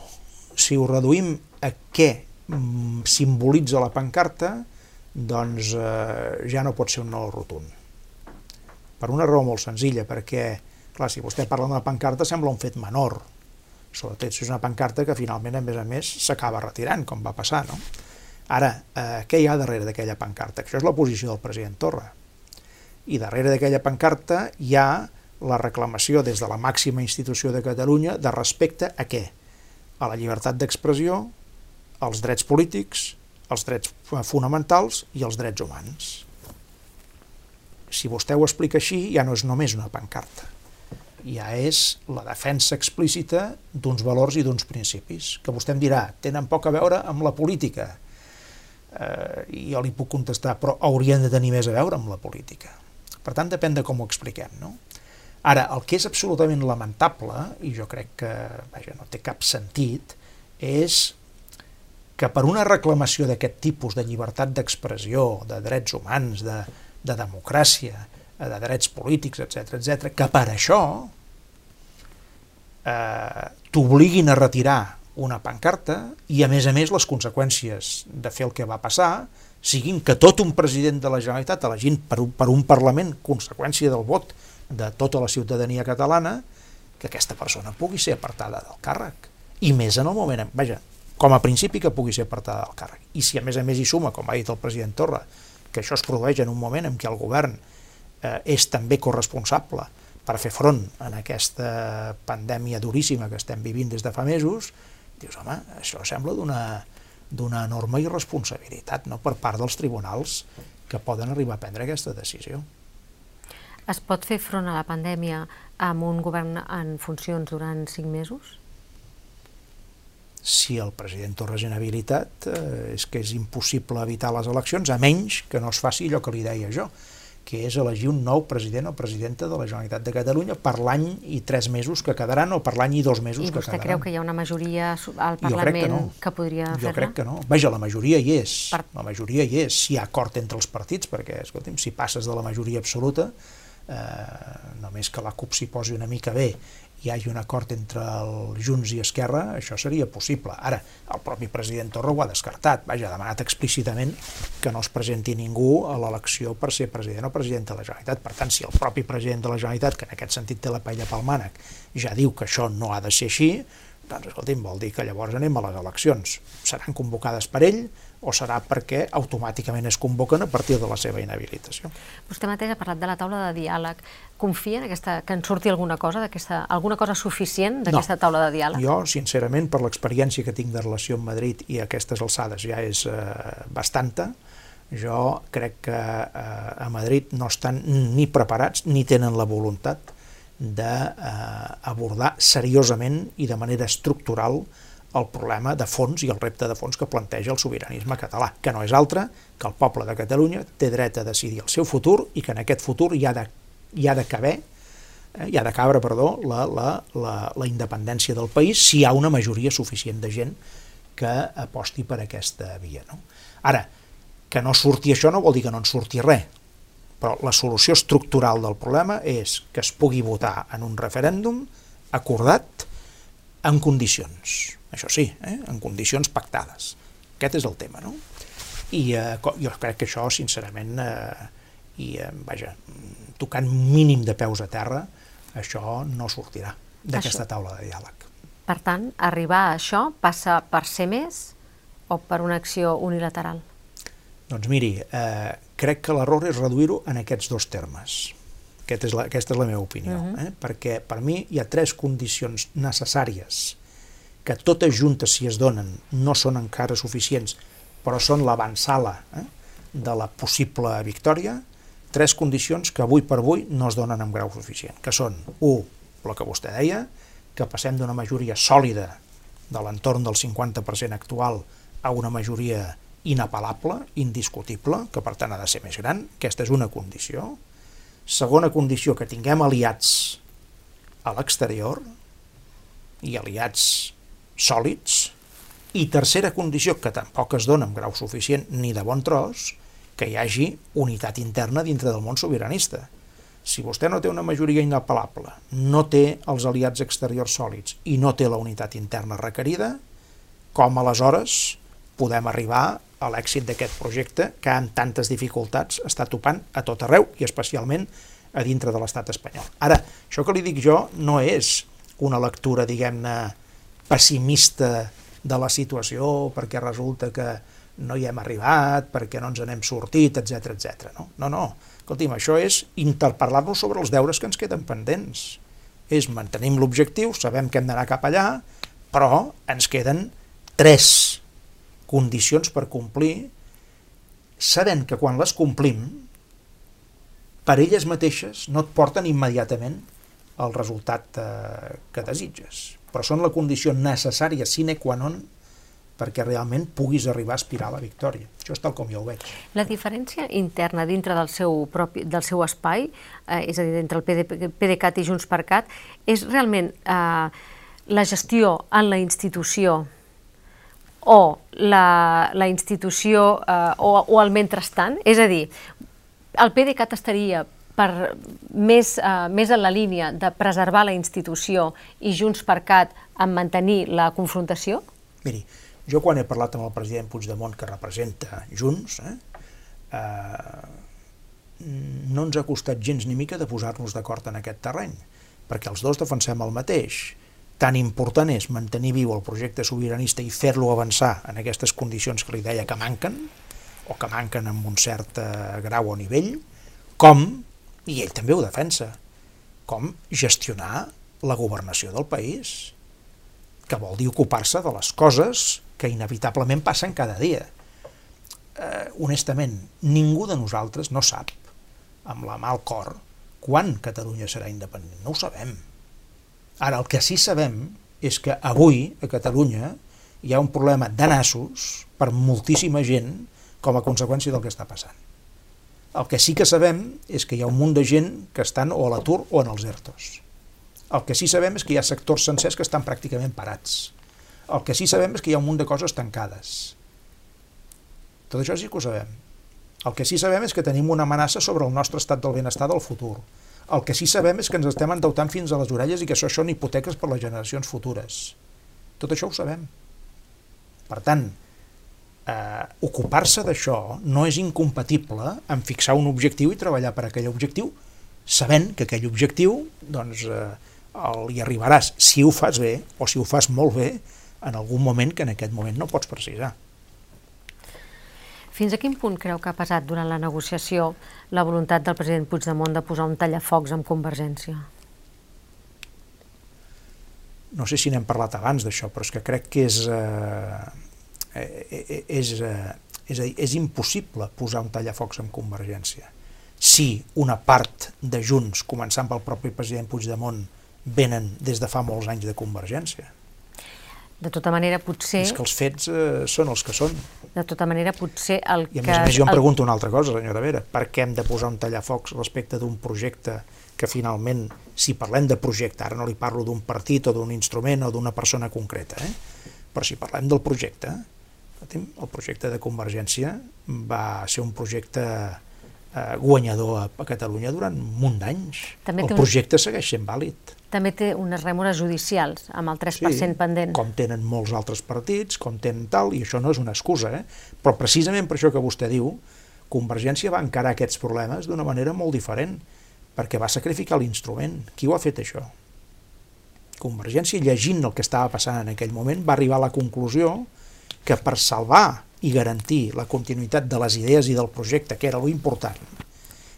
Si ho reduïm a què mm, simbolitza la pancarta, doncs eh, ja no pot ser un no rotund. Per una raó molt senzilla, perquè, clar, si vostè parla d'una pancarta sembla un fet menor, sobretot si és una pancarta que finalment, a més a més, s'acaba retirant, com va passar, no? Ara, eh, què hi ha darrere d'aquella pancarta? Això és la posició del president Torra. I darrere d'aquella pancarta hi ha la reclamació des de la màxima institució de Catalunya de respecte a què? A la llibertat d'expressió, als drets polítics, als drets fonamentals i als drets humans. Si vostè ho explica així, ja no és només una pancarta. Ja és la defensa explícita d'uns valors i d'uns principis, que vostè em dirà, tenen poc a veure amb la política, eh, jo li puc contestar, però haurien de tenir més a veure amb la política. Per tant, depèn de com ho expliquem, no? Ara, el que és absolutament lamentable, i jo crec que vaja, no té cap sentit, és que per una reclamació d'aquest tipus de llibertat d'expressió, de drets humans, de, de democràcia, de drets polítics, etc etc, que per això eh, t'obliguin a retirar una pancarta i, a més a més, les conseqüències de fer el que va passar siguin que tot un president de la Generalitat, elegint per un, per un Parlament, conseqüència del vot de tota la ciutadania catalana, que aquesta persona pugui ser apartada del càrrec. I més en el moment, vaja, com a principi que pugui ser apartada del càrrec. I si a més a més hi suma, com ha dit el president Torra, que això es produeix en un moment en què el govern eh, és també corresponsable per fer front a aquesta pandèmia duríssima que estem vivint des de fa mesos, Dius, home, això sembla d'una enorme irresponsabilitat no? per part dels tribunals que poden arribar a prendre aquesta decisió. Es pot fer front a la pandèmia amb un govern en funcions durant cinc mesos? Si el president Torres és inhabilitat, eh, és que és impossible evitar les eleccions, a menys que no es faci allò que li deia jo, que és elegir un nou president o presidenta de la Generalitat de Catalunya per l'any i tres mesos que quedaran o per l'any i dos mesos que quedaran. I vostè creu que hi ha una majoria al Parlament que, no. que podria fer-la? Jo crec que no. Vaja, la majoria hi és. Per... La majoria hi és. Si hi ha acord entre els partits, perquè, escolti'm, si passes de la majoria absoluta, eh, només que la CUP s'hi posi una mica bé hi hagi un acord entre el Junts i Esquerra, això seria possible. Ara, el propi president Torra ho ha descartat, vaja, ha demanat explícitament que no es presenti ningú a l'elecció per ser president o president de la Generalitat. Per tant, si el propi president de la Generalitat, que en aquest sentit té la paella pel mànec, ja diu que això no ha de ser així, doncs, escolti'm, vol dir que llavors anem a les eleccions. Seran convocades per ell o serà perquè automàticament es convoquen a partir de la seva inhabilitació. Vostè mateix ha parlat de la taula de diàleg. Confia en aquesta, que en surti alguna cosa, alguna cosa suficient d'aquesta no. taula de diàleg? Jo, sincerament, per l'experiència que tinc de relació amb Madrid i aquestes alçades ja és eh, bastanta, jo crec que eh, a Madrid no estan ni preparats ni tenen la voluntat d'abordar eh, seriosament i de manera estructural el problema de fons i el repte de fons que planteja el sobiranisme català, que no és altre que el poble de Catalunya té dret a decidir el seu futur i que en aquest futur hi ha de, hi ha de caber eh, hi ha de cabre, perdó, la, la, la, la independència del país si hi ha una majoria suficient de gent que aposti per aquesta via. No? Ara, que no surti això no vol dir que no en surti res, però la solució estructural del problema és que es pugui votar en un referèndum acordat en condicions. Això sí, eh? en condicions pactades. Aquest és el tema, no? I eh, jo crec que això, sincerament, eh, i, eh, vaja, tocant mínim de peus a terra, això no sortirà d'aquesta taula de diàleg. Per tant, arribar a això passa per ser més o per una acció unilateral? Doncs miri, eh, crec que l'error és reduir-ho en aquests dos termes. Aquest és la, aquesta és la meva opinió, uh -huh. eh? perquè per mi hi ha tres condicions necessàries que totes juntes, si es donen, no són encara suficients, però són l'avançala eh? de la possible victòria, tres condicions que avui per avui no es donen amb grau suficient, que són, un, el que vostè deia, que passem d'una majoria sòlida de l'entorn del 50% actual a una majoria inapel·lable, indiscutible, que per tant ha de ser més gran, aquesta és una condició, Segona condició, que tinguem aliats a l'exterior i aliats sòlids. I tercera condició, que tampoc es dona amb grau suficient ni de bon tros, que hi hagi unitat interna dintre del món sobiranista. Si vostè no té una majoria inapel·lable, no té els aliats exteriors sòlids i no té la unitat interna requerida, com aleshores podem arribar a l'èxit d'aquest projecte que amb tantes dificultats està topant a tot arreu i especialment a dintre de l'estat espanyol. Ara, això que li dic jo no és una lectura, diguem-ne, pessimista de la situació perquè resulta que no hi hem arribat, perquè no ens n'hem sortit, etc etc. No? no, no. Escolti'm, això és interparlar-nos sobre els deures que ens queden pendents. És mantenim l'objectiu, sabem que hem d'anar cap allà, però ens queden tres condicions per complir, sabent que quan les complim, per elles mateixes no et porten immediatament el resultat eh, que desitges, però són la condició necessària sine qua non perquè realment puguis arribar a aspirar a la victòria. Això és tal com jo ho veig. La diferència interna dintre del seu, propi, del seu espai, eh, és a dir, entre el PD, PDeCAT i Junts per Cat, és realment eh, la gestió en la institució o la, la institució eh, o, o el mentrestant? És a dir, el PDeCAT estaria per més, eh, més en la línia de preservar la institució i Junts per Cat en mantenir la confrontació? Miri, jo quan he parlat amb el president Puigdemont que representa Junts, eh, eh, no ens ha costat gens ni mica de posar-nos d'acord en aquest terreny, perquè els dos defensem el mateix tan important és mantenir viu el projecte sobiranista i fer-lo avançar en aquestes condicions que li deia que manquen, o que manquen amb un cert eh, grau o nivell, com, i ell també ho defensa, com gestionar la governació del país, que vol dir ocupar-se de les coses que inevitablement passen cada dia. Eh, honestament, ningú de nosaltres no sap, amb la mà al cor, quan Catalunya serà independent. No ho sabem Ara, el que sí sabem és que avui, a Catalunya, hi ha un problema de nassos per moltíssima gent com a conseqüència del que està passant. El que sí que sabem és que hi ha un munt de gent que estan o a l'atur o en els ERTOs. El que sí sabem és que hi ha sectors sencers que estan pràcticament parats. El que sí sabem és que hi ha un munt de coses tancades. Tot això sí que ho sabem. El que sí sabem és que tenim una amenaça sobre el nostre estat del benestar del futur. El que sí sabem és que ens estem endeutant fins a les orelles i que això són hipoteques per les generacions futures. Tot això ho sabem. Per tant, eh, ocupar-se d'això no és incompatible amb fixar un objectiu i treballar per aquell objectiu, sabent que aquell objectiu doncs, eh, el, hi arribaràs si ho fas bé o si ho fas molt bé en algun moment que en aquest moment no pots precisar. Fins a quin punt creu que ha passat durant la negociació la voluntat del president Puigdemont de posar un tallafocs amb Convergència? No sé si n'hem parlat abans d'això, però és que crec que és, eh, eh, eh és, eh, és, és impossible posar un tallafocs amb Convergència. Si una part de Junts, començant pel propi president Puigdemont, venen des de fa molts anys de Convergència. De tota manera, potser... És que els fets eh, són els que són. De tota manera, potser el que... I a més a més jo em pregunto una altra cosa, senyora Vera. Per què hem de posar un tallafocs respecte d'un projecte que finalment, si parlem de projecte, ara no li parlo d'un partit o d'un instrument o d'una persona concreta, eh? però si parlem del projecte, el projecte de Convergència va ser un projecte eh, guanyador a, a Catalunya durant un munt d'anys. El projecte un... segueix sent vàlid també té unes rèmores judicials, amb el 3% sí, pendent. com tenen molts altres partits, com tenen tal, i això no és una excusa, eh? però precisament per això que vostè diu, Convergència va encarar aquests problemes d'una manera molt diferent, perquè va sacrificar l'instrument. Qui ho ha fet, això? Convergència, llegint el que estava passant en aquell moment, va arribar a la conclusió que per salvar i garantir la continuïtat de les idees i del projecte, que era lo important,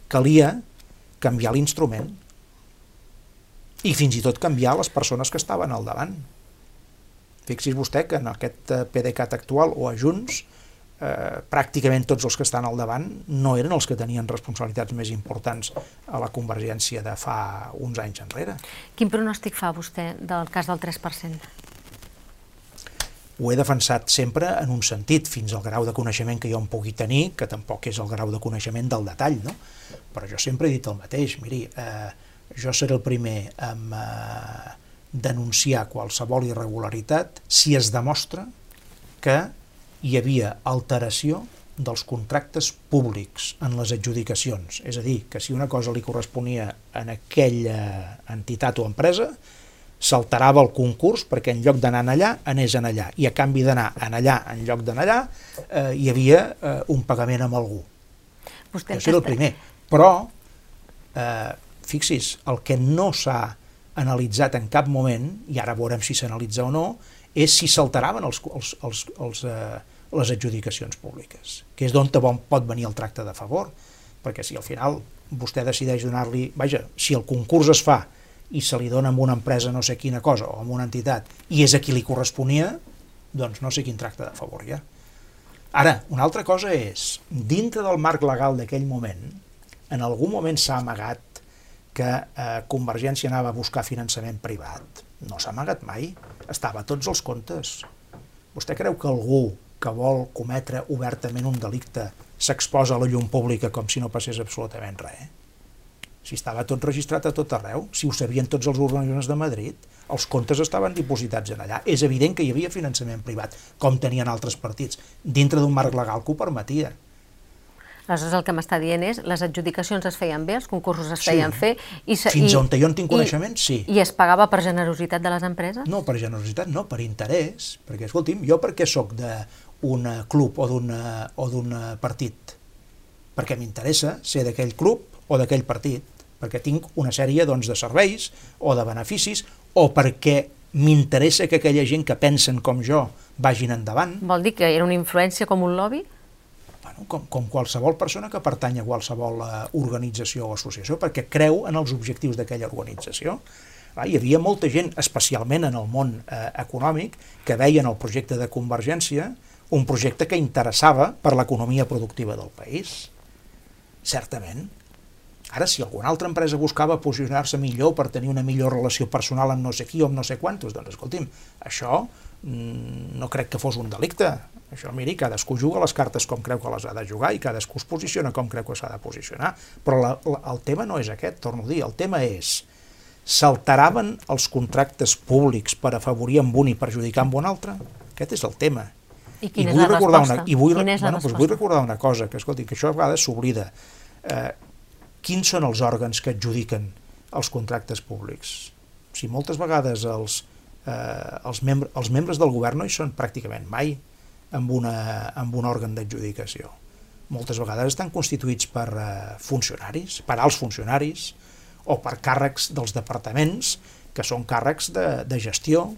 calia canviar l'instrument i fins i tot canviar les persones que estaven al davant. Fixi's vostè que en aquest eh, PDeCAT actual o a Junts eh, pràcticament tots els que estan al davant no eren els que tenien responsabilitats més importants a la convergència de fa uns anys enrere. Quin pronòstic fa vostè del cas del 3%? Ho he defensat sempre en un sentit, fins al grau de coneixement que jo em pugui tenir, que tampoc és el grau de coneixement del detall, no? Però jo sempre he dit el mateix, miri, eh, jo seré el primer en eh, denunciar qualsevol irregularitat si es demostra que hi havia alteració dels contractes públics en les adjudicacions. És a dir, que si una cosa li corresponia en aquella entitat o empresa, s'alterava el concurs perquè en lloc d'anar allà, anés en allà. I a canvi d'anar en allà, en lloc d'anar allà, eh, hi havia eh, un pagament amb algú. Vostè Això era el primer. Però, eh, fixis, el que no s'ha analitzat en cap moment, i ara veurem si s'analitza o no, és si s'alteraven els, els, els, els, eh, les adjudicacions públiques, que és d'on pot venir el tracte de favor, perquè si al final vostè decideix donar-li... Vaja, si el concurs es fa i se li dona a una empresa no sé quina cosa o a una entitat i és a qui li corresponia, doncs no sé quin tracte de favor hi ha. Ara, una altra cosa és, dintre del marc legal d'aquell moment, en algun moment s'ha amagat que eh, Convergència anava a buscar finançament privat. No s'ha amagat mai estava a tots els comptes. Vostè creu que algú que vol cometre obertament un delicte s'exposa a la llum pública com si no passés absolutament res? Si estava tot registrat a tot arreu, si ho sabien tots els organismes de Madrid, els comptes estaven dipositats en allà. És evident que hi havia finançament privat, com tenien altres partits, dintre d'un marc legal que ho permetia. Aleshores el que m'està dient és les adjudicacions es feien bé, els concursos es feien sí. fer... I, Fins i, on jo en tinc coneixement, i, sí. I es pagava per generositat de les empreses? No, per generositat no, per interès. Perquè, escolti'm, jo per què sóc d'un club o d'un partit? Perquè m'interessa ser d'aquell club o d'aquell partit, perquè tinc una sèrie doncs, de serveis o de beneficis, o perquè m'interessa que aquella gent que pensen com jo vagin endavant. Vol dir que era una influència com un lobby? bueno, com, com qualsevol persona que pertany a qualsevol uh, organització o associació, perquè creu en els objectius d'aquella organització. Va, hi havia molta gent, especialment en el món eh, econòmic, que veia en el projecte de Convergència un projecte que interessava per l'economia productiva del país. Certament. Ara, si alguna altra empresa buscava posicionar-se millor per tenir una millor relació personal amb no sé qui o amb no sé quantos, doncs escolti'm, això mm, no crec que fos un delicte. Això, miri, cadascú juga les cartes com creu que les ha de jugar i cadascú es posiciona com creu que s'ha de posicionar. Però la, la, el tema no és aquest, torno a dir, el tema és s'alteraven els contractes públics per afavorir amb un i perjudicar amb un altre? Aquest és el tema. I quina I vull és la recordar resposta? Una, i vull, quina és la bueno, doncs vull recordar una cosa, que escolti, que això a vegades s'oblida. Eh, quins són els òrgans que adjudiquen els contractes públics? Si moltes vegades els, eh, els, membre, els membres del govern no hi són pràcticament mai, amb, una, amb un òrgan d'adjudicació. Moltes vegades estan constituïts per eh, funcionaris, per alts funcionaris, o per càrrecs dels departaments, que són càrrecs de, de gestió,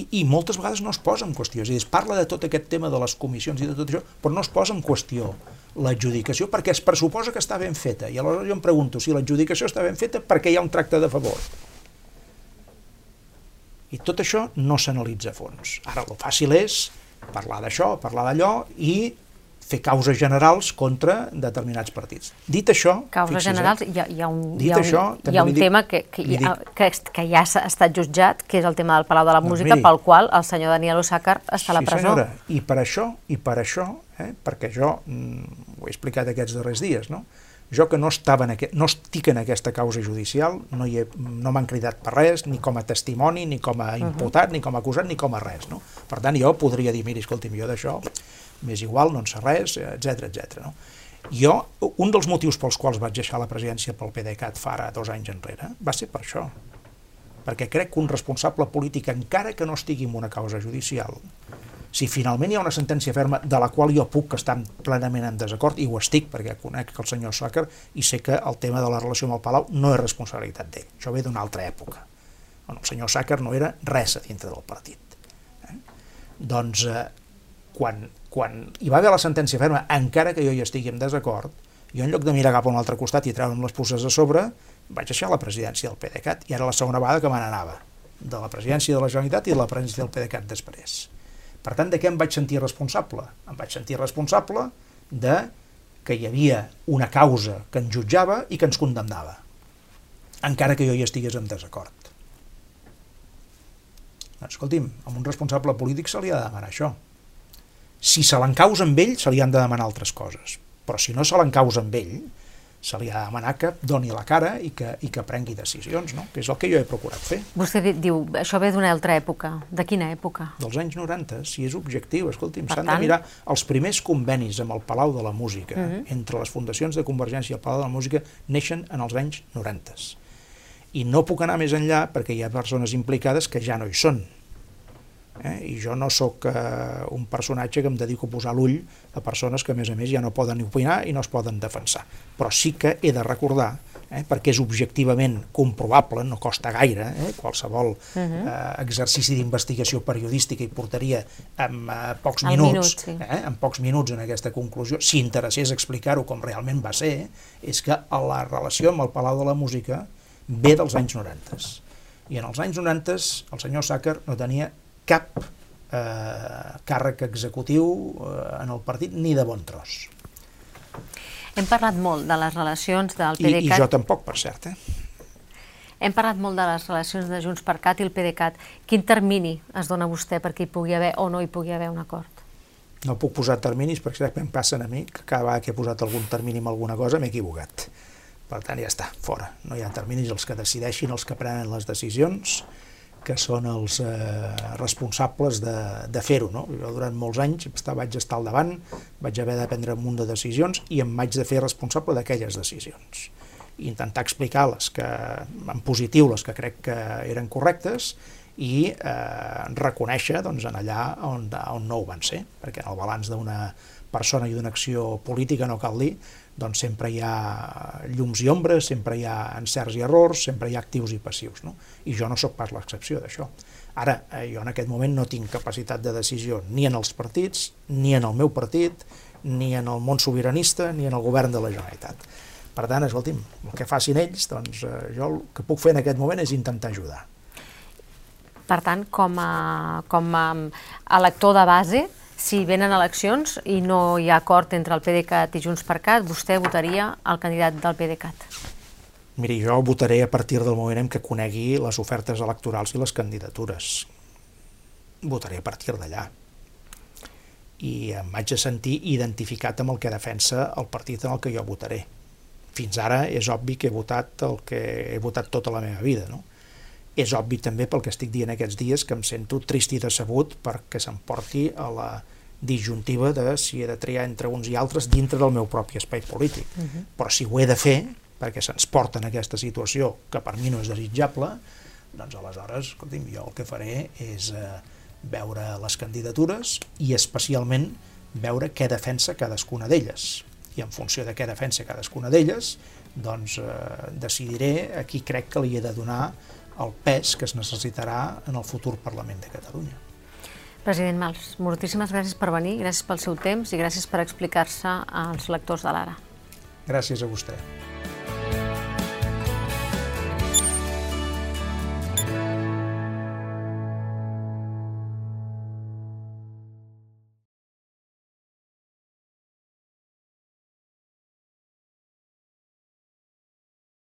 i, i moltes vegades no es posa en qüestió. És a dir, es parla de tot aquest tema de les comissions i de tot això, però no es posa en qüestió l'adjudicació perquè es pressuposa que està ben feta. I aleshores jo em pregunto, si l'adjudicació està ben feta, per què hi ha un tracte de favor? I tot això no s'analitza a fons. Ara, el fàcil és parlar d'això, parlar d'allò i fer causes generals contra determinats partits. Dit això... Causes generals, hi ha, hi ha un, hi ha un, això, hi ha un dic, tema que, que, ha, que, que ja ha estat jutjat, que és el tema del Palau de la doncs Música, miri, pel qual el senyor Daniel Osàcar està sí, a la presó. Senyora, i per això, i per això, eh, perquè jo mm, ho he explicat aquests darrers dies, no? Jo que no, estava en aquest, no estic en aquesta causa judicial, no, he, no m'han cridat per res, ni com a testimoni, ni com a imputat, uh -huh. ni com a acusat, ni com a res. No? Per tant, jo podria dir, miri, escolti'm, jo d'això m'és igual, no en sé res, etc etc. no? Jo, un dels motius pels quals vaig deixar la presidència pel PDeCAT fa ara dos anys enrere va ser per això. Perquè crec que un responsable polític, encara que no estigui en una causa judicial, Si finalment hi ha una sentència ferma de la qual jo puc estar plenament en desacord, i ho estic perquè conec el senyor Sàcar i sé que el tema de la relació amb el Palau no és responsabilitat d'ell, això ve d'una altra època. Bueno, el senyor Sàcar no era res a dintre del partit. Eh? Doncs eh, quan, quan hi va haver la sentència ferma, encara que jo hi estigui en desacord, jo en lloc de mirar cap a un altre costat i treure'm les puces a sobre, vaig deixar la presidència del PDeCAT, i era la segona vegada que me n'anava, de la presidència de la Generalitat i de la presidència del PDeCAT després. Per tant, de què em vaig sentir responsable? Em vaig sentir responsable de que hi havia una causa que ens jutjava i que ens condemnava, encara que jo hi estigués en desacord. Escolti'm, a un responsable polític se li ha de demanar això. Si se l'encausa amb ell, se li han de demanar altres coses. Però si no se l'encausa amb ell, se li ha de demanar que doni la cara i que, i que prengui decisions, no? que és el que jo he procurat fer. Vostè diu, això ve d'una altra època. De quina època? Dels anys 90, si és objectiu. Escolti'm, s'han de mirar els primers convenis amb el Palau de la Música, mhm. -huh. entre les fundacions de Convergència i el Palau de la Música, neixen en els anys 90. I no puc anar més enllà perquè hi ha persones implicades que ja no hi són Eh? I jo no sóc eh, un personatge que em dedico a posar l'ull a persones que, a més a més, ja no poden opinar i no es poden defensar. Però sí que he de recordar eh, perquè és objectivament comprovable, no costa gaire, eh, qualsevol uh -huh. eh, exercici d'investigació periodística i portaria en eh, pocs minuts, minut, sí. eh, en pocs minuts en aquesta conclusió, si interessés explicar-ho com realment va ser, és que la relació amb el Palau de la Música ve dels anys 90. I en els anys 90 el senyor Sàcar no tenia cap eh, càrrec executiu eh, en el partit ni de bon tros. Hem parlat molt de les relacions del PDeCAT... I, i jo tampoc, per cert, eh? Hem parlat molt de les relacions de Junts per Cat i el PDeCAT. Quin termini es dona vostè perquè hi pugui haver o no hi pugui haver un acord? No puc posar terminis perquè em passen a mi que cada vegada que he posat algun termini amb alguna cosa m'he equivocat. Per tant, ja està, fora. No hi ha terminis, els que decideixin, els que prenen les decisions, que són els eh, responsables de, de fer-ho. No? Jo durant molts anys està, vaig estar al davant, vaig haver de prendre un munt de decisions i em vaig de fer responsable d'aquelles decisions. I intentar explicar les que, en positiu les que crec que eren correctes i eh, reconèixer doncs, en allà on, on no ho van ser, perquè en el balanç d'una persona i d'una acció política no cal dir doncs sempre hi ha llums i ombres, sempre hi ha encerts i errors, sempre hi ha actius i passius, no? i jo no sóc pas l'excepció d'això. Ara, eh, jo en aquest moment no tinc capacitat de decisió ni en els partits, ni en el meu partit, ni en el món sobiranista, ni en el govern de la Generalitat. Per tant, escolti'm, el que facin ells, doncs eh, jo el que puc fer en aquest moment és intentar ajudar. Per tant, com a, com a elector de base, si venen eleccions i no hi ha acord entre el PDeCAT i Junts per Cat, vostè votaria el candidat del PDeCAT? Miri, jo votaré a partir del moment en què conegui les ofertes electorals i les candidatures. Votaré a partir d'allà. I em vaig a sentir identificat amb el que defensa el partit en el que jo votaré. Fins ara és obvi que he votat el que he votat tota la meva vida, no? És obvi també pel que estic dient aquests dies que em sento trist i decebut perquè se'm porti a la disjuntiva de si he de triar entre uns i altres dintre del meu propi espai polític. Uh -huh. Però si ho he de fer, perquè se'ns porta en aquesta situació que per mi no és desitjable, doncs aleshores, escolti'm, jo el que faré és eh, veure les candidatures i especialment veure què defensa cadascuna d'elles. I en funció de què defensa cadascuna d'elles, doncs eh, decidiré a qui crec que li he de donar el pes que es necessitarà en el futur Parlament de Catalunya. President Mals, moltíssimes gràcies per venir, gràcies pel seu temps i gràcies per explicar-se als lectors de l'Ara. Gràcies a vostè.